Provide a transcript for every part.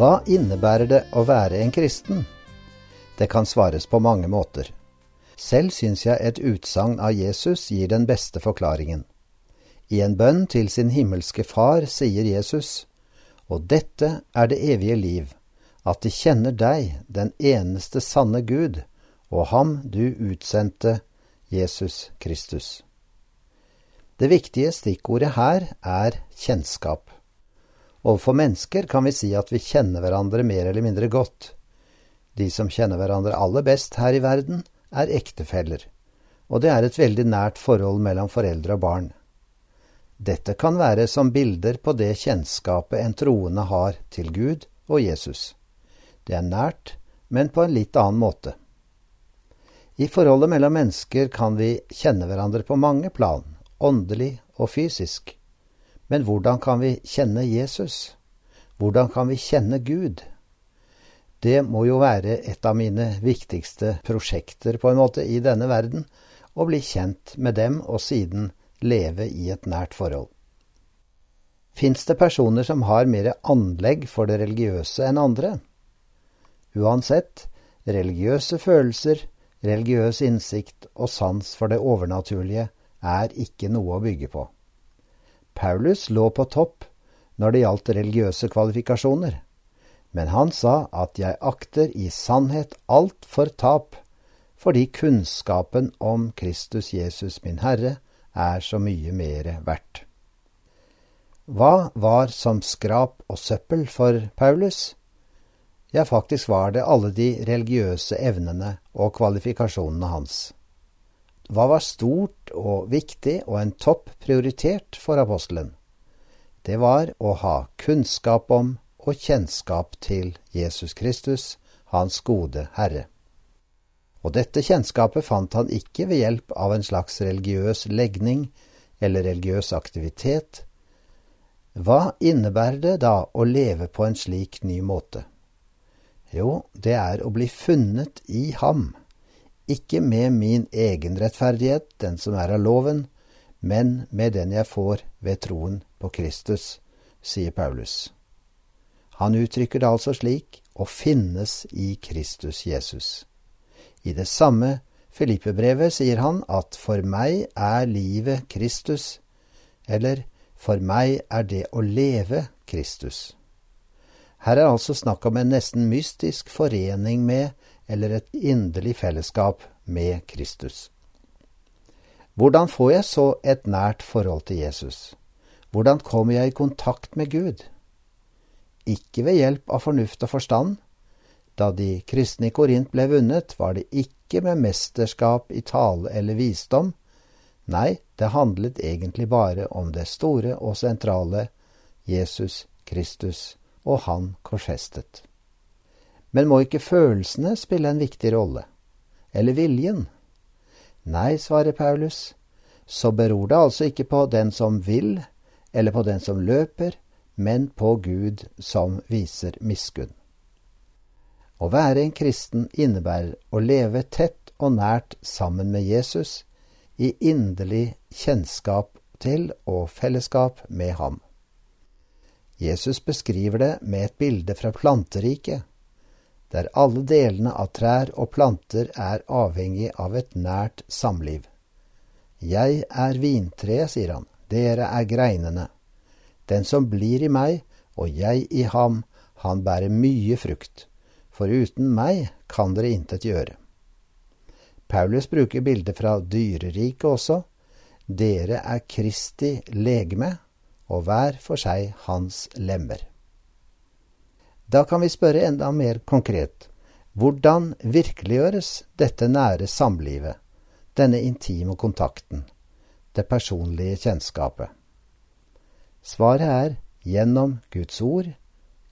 Hva innebærer det å være en kristen? Det kan svares på mange måter. Selv syns jeg et utsagn av Jesus gir den beste forklaringen. I en bønn til sin himmelske Far sier Jesus, Og dette er det evige liv, at de kjenner deg, den eneste sanne Gud, og ham du utsendte, Jesus Kristus. Det viktige stikkordet her er kjennskap. Overfor mennesker kan vi si at vi kjenner hverandre mer eller mindre godt. De som kjenner hverandre aller best her i verden, er ektefeller, og det er et veldig nært forhold mellom foreldre og barn. Dette kan være som bilder på det kjennskapet en troende har til Gud og Jesus. Det er nært, men på en litt annen måte. I forholdet mellom mennesker kan vi kjenne hverandre på mange plan, åndelig og fysisk. Men hvordan kan vi kjenne Jesus? Hvordan kan vi kjenne Gud? Det må jo være et av mine viktigste prosjekter på en måte i denne verden, å bli kjent med dem og siden leve i et nært forhold. Fins det personer som har mer anlegg for det religiøse enn andre? Uansett, religiøse følelser, religiøs innsikt og sans for det overnaturlige er ikke noe å bygge på. Paulus lå på topp når det gjaldt religiøse kvalifikasjoner, men han sa at jeg akter i sannhet alt for tap, fordi kunnskapen om Kristus Jesus min Herre er så mye mere verdt. Hva var som skrap og søppel for Paulus? Ja, faktisk var det alle de religiøse evnene og kvalifikasjonene hans. Hva var stort og viktig og en topp prioritert for apostelen? Det var å ha kunnskap om og kjennskap til Jesus Kristus, hans gode Herre. Og dette kjennskapet fant han ikke ved hjelp av en slags religiøs legning eller religiøs aktivitet. Hva innebærer det da å leve på en slik ny måte? Jo, det er å bli funnet i ham ikke med min egen rettferdighet, den som er av loven, men med den jeg får ved troen på Kristus, sier Paulus. Han uttrykker det altså slik å finnes i Kristus Jesus. I det samme Filippe-brevet sier han at for meg er livet Kristus, eller for meg er det å leve Kristus. Her er altså snakk om en nesten mystisk forening med eller et inderlig fellesskap med Kristus. Hvordan får jeg så et nært forhold til Jesus? Hvordan kommer jeg i kontakt med Gud? Ikke ved hjelp av fornuft og forstand. Da de kristne i Korint ble vunnet, var det ikke med mesterskap i tale eller visdom. Nei, det handlet egentlig bare om det store og sentrale Jesus Kristus og Han korsfestet. Men må ikke følelsene spille en viktig rolle? Eller viljen? Nei, svarer Paulus, så beror det altså ikke på den som vil, eller på den som løper, men på Gud som viser miskunn. Å være en kristen innebærer å leve tett og nært sammen med Jesus, i inderlig kjennskap til og fellesskap med ham. Jesus beskriver det med et bilde fra planteriket der alle delene av trær og planter er avhengig av et nært samliv. Jeg er vintreet, sier han, dere er greinene. Den som blir i meg og jeg i ham, han bærer mye frukt, for uten meg kan dere intet gjøre. Paulus bruker bildet fra dyreriket også. Dere er Kristi legeme, og hver for seg hans lemmer. Da kan vi spørre enda mer konkret. Hvordan virkeliggjøres dette nære samlivet, denne intime kontakten, det personlige kjennskapet? Svaret er gjennom Guds ord,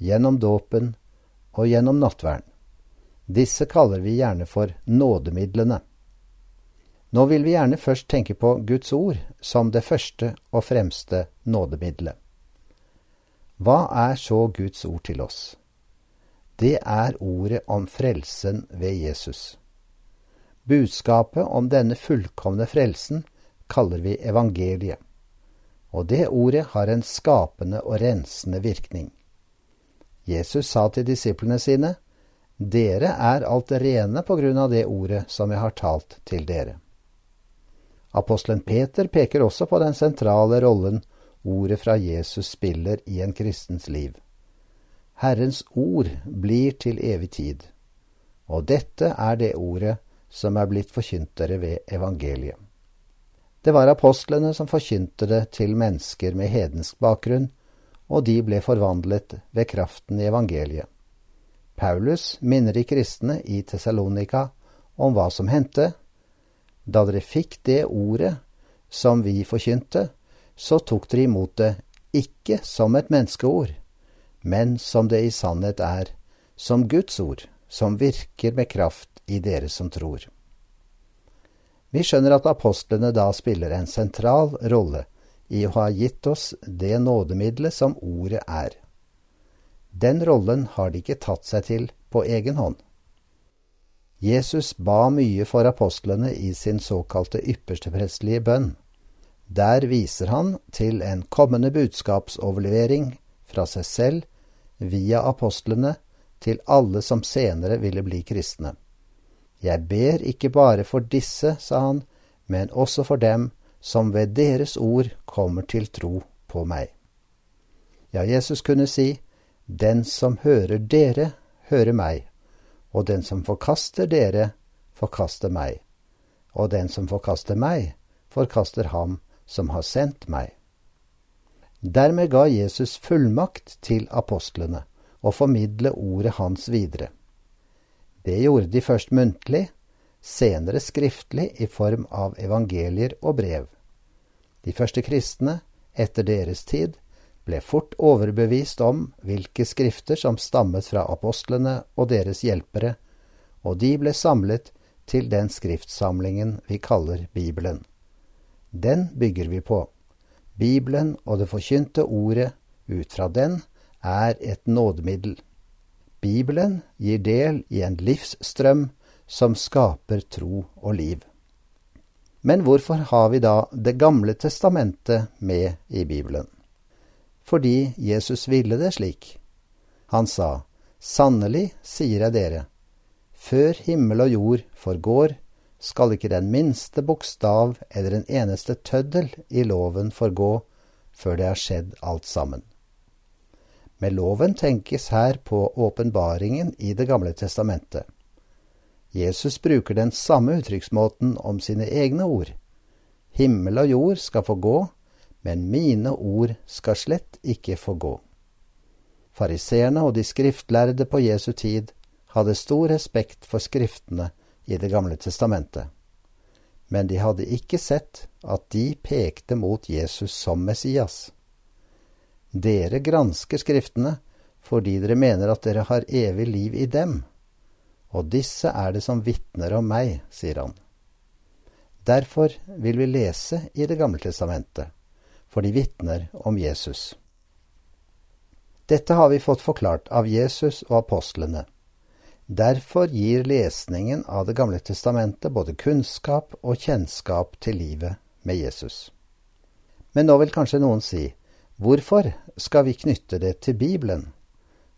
gjennom dåpen og gjennom nattverden. Disse kaller vi gjerne for nådemidlene. Nå vil vi gjerne først tenke på Guds ord som det første og fremste nådemiddelet. Hva er så Guds ord til oss? Det er ordet om frelsen ved Jesus. Budskapet om denne fullkomne frelsen kaller vi evangeliet, og det ordet har en skapende og rensende virkning. Jesus sa til disiplene sine, Dere er alt rene på grunn av det ordet som jeg har talt til dere. Apostelen Peter peker også på den sentrale rollen ordet fra Jesus spiller i en kristens liv. Herrens ord blir til evig tid, og dette er det ordet som er blitt forkynt dere ved evangeliet. Det var apostlene som forkynte det til mennesker med hedensk bakgrunn, og de ble forvandlet ved kraften i evangeliet. Paulus minner de kristne i Tessalonika om hva som hendte. Da dere fikk det ordet som vi forkynte, så tok dere imot det ikke som et menneskeord, men som det i sannhet er, som Guds ord, som virker med kraft i dere som tror. Vi skjønner at apostlene da spiller en sentral rolle i å ha gitt oss det nådemiddelet som ordet er. Den rollen har de ikke tatt seg til på egen hånd. Jesus ba mye for apostlene i sin såkalte yppersteprestelige bønn. Der viser han til en kommende budskapsoverlevering fra seg selv via apostlene til alle som senere ville bli kristne. Jeg ber ikke bare for disse, sa han, men også for dem som ved deres ord kommer til tro på meg. Ja, Jesus kunne si, Den som hører dere, hører meg, og den som forkaster dere, forkaster meg, og den som forkaster meg, forkaster ham som har sendt meg. Dermed ga Jesus fullmakt til apostlene å formidle ordet hans videre. Det gjorde de først muntlig, senere skriftlig i form av evangelier og brev. De første kristne, etter deres tid, ble fort overbevist om hvilke skrifter som stammet fra apostlene og deres hjelpere, og de ble samlet til den skriftsamlingen vi kaller Bibelen. Den bygger vi på. Bibelen og det forkynte ordet ut fra den er et nådemiddel. Bibelen gir del i en livsstrøm som skaper tro og liv. Men hvorfor har vi da Det gamle testamentet med i Bibelen? Fordi Jesus ville det slik. Han sa, Sannelig, sier jeg dere, før himmel og jord forgår, skal ikke den minste bokstav eller en eneste tøddel i loven forgå før det har skjedd alt sammen. Med loven tenkes her på åpenbaringen i Det gamle testamentet. Jesus bruker den samme uttrykksmåten om sine egne ord. Himmel og jord skal få gå, men mine ord skal slett ikke få gå. Fariseerne og de skriftlærde på Jesu tid hadde stor respekt for skriftene i Det gamle testamentet. Men de hadde ikke sett at de pekte mot Jesus som Messias. Dere gransker Skriftene fordi dere mener at dere har evig liv i dem, og disse er det som vitner om meg, sier han. Derfor vil vi lese i Det gamle testamentet, for de vitner om Jesus. Dette har vi fått forklart av Jesus og apostlene. Derfor gir lesningen av Det gamle testamentet både kunnskap og kjennskap til livet med Jesus. Men nå vil kanskje noen si, Hvorfor skal vi knytte det til Bibelen?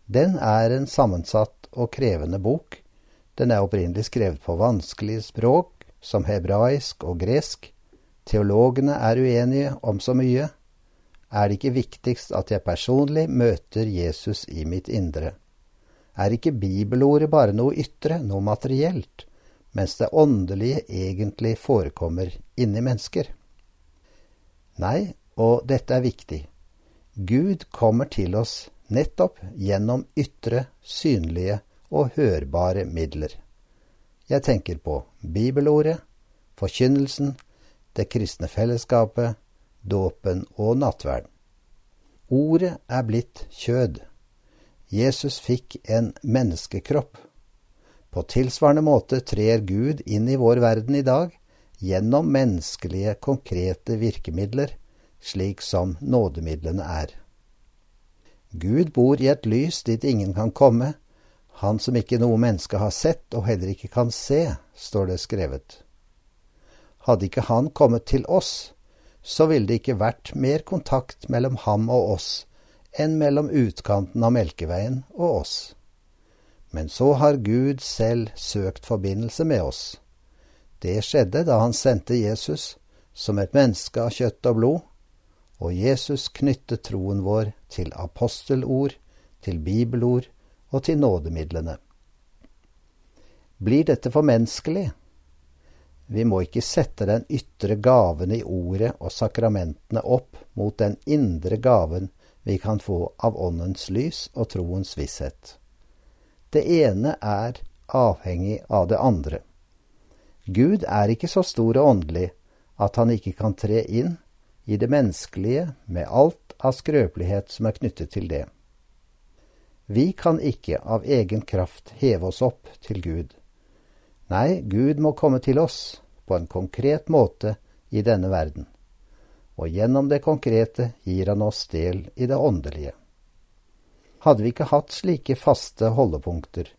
Den er en sammensatt og krevende bok. Den er opprinnelig skrevet på vanskelige språk, som hebraisk og gresk. Teologene er uenige om så mye. Er det ikke viktigst at jeg personlig møter Jesus i mitt indre? Er ikke bibelordet bare noe ytre, noe materielt, mens det åndelige egentlig forekommer inni mennesker? Nei, og dette er viktig. Gud kommer til oss nettopp gjennom ytre, synlige og hørbare midler. Jeg tenker på bibelordet, forkynnelsen, det kristne fellesskapet, dåpen og nattverden. Ordet er blitt kjød. Jesus fikk en menneskekropp. På tilsvarende måte trer Gud inn i vår verden i dag gjennom menneskelige, konkrete virkemidler slik som nådemidlene er. Gud bor i et lys dit ingen kan komme, han som ikke noe menneske har sett og heller ikke kan se, står det skrevet. Hadde ikke han kommet til oss, så ville det ikke vært mer kontakt mellom ham og oss enn mellom utkanten av Melkeveien og oss. Men så har Gud selv søkt forbindelse med oss. Det skjedde da han sendte Jesus som et menneske av kjøtt og blod, og Jesus knyttet troen vår til apostelord, til bibelord og til nådemidlene. Blir dette for menneskelig? Vi må ikke sette den ytre gaven i ordet og sakramentene opp mot den indre gaven vi kan få av Åndens lys og troens visshet. Det ene er avhengig av det andre. Gud er ikke så stor og åndelig at han ikke kan tre inn i det menneskelige med alt av skrøpelighet som er knyttet til det. Vi kan ikke av egen kraft heve oss opp til Gud. Nei, Gud må komme til oss på en konkret måte i denne verden, og gjennom det konkrete gir han oss del i det åndelige. Hadde vi ikke hatt slike faste holdepunkter,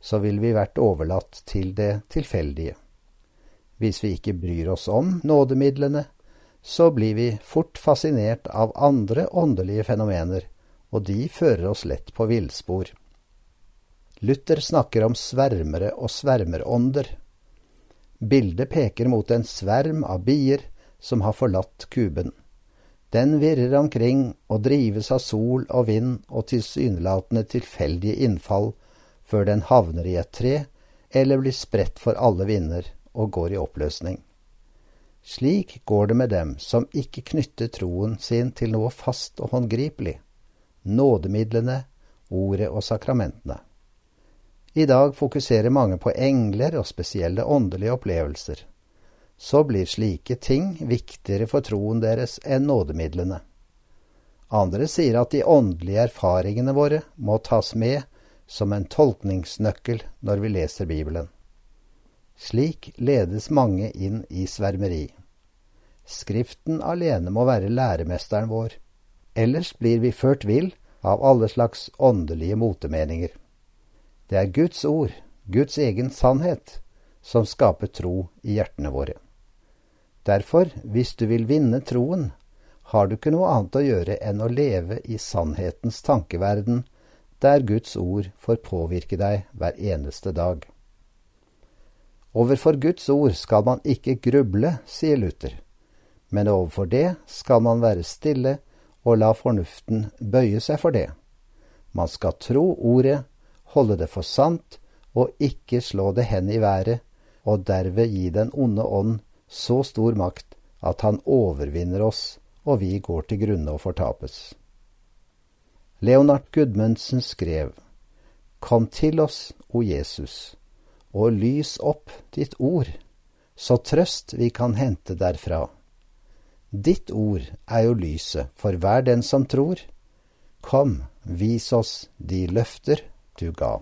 så ville vi vært overlatt til det tilfeldige. Hvis vi ikke bryr oss om nådemidlene, så blir vi fort fascinert av andre åndelige fenomener, og de fører oss lett på villspor. Luther snakker om svermere og svermerånder. Bildet peker mot en sverm av bier som har forlatt kuben. Den virrer omkring og drives av sol og vind og tilsynelatende tilfeldige innfall før den havner i et tre eller blir spredt for alle vinder og går i oppløsning. Slik går det med dem som ikke knytter troen sin til noe fast og håndgripelig, nådemidlene, ordet og sakramentene. I dag fokuserer mange på engler og spesielle åndelige opplevelser. Så blir slike ting viktigere for troen deres enn nådemidlene. Andre sier at de åndelige erfaringene våre må tas med som en tolkningsnøkkel når vi leser Bibelen. Slik ledes mange inn i svermeri. Skriften alene må være læremesteren vår, ellers blir vi ført vill av alle slags åndelige motemeninger. Det er Guds ord, Guds egen sannhet, som skaper tro i hjertene våre. Derfor, hvis du vil vinne troen, har du ikke noe annet å gjøre enn å leve i sannhetens tankeverden, der Guds ord får påvirke deg hver eneste dag. Overfor Guds ord skal man ikke gruble, sier Luther, men overfor det skal man være stille og la fornuften bøye seg for det. Man skal tro ordet, holde det for sant og ikke slå det hen i været, og derved gi den onde ånd så stor makt at han overvinner oss og vi går til grunne og fortapes. Leonard Gudmundsen skrev, Kom til oss, o Jesus og lys opp ditt ord, så trøst vi kan hente derfra. Ditt ord er jo lyset for hver den som tror. Kom, vis oss de løfter du ga.